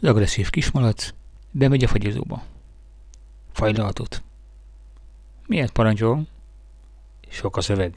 Az agresszív kismalac bemegy a fagyizóba. Fajlaltot. Miért parancsol? Sok a szöveg.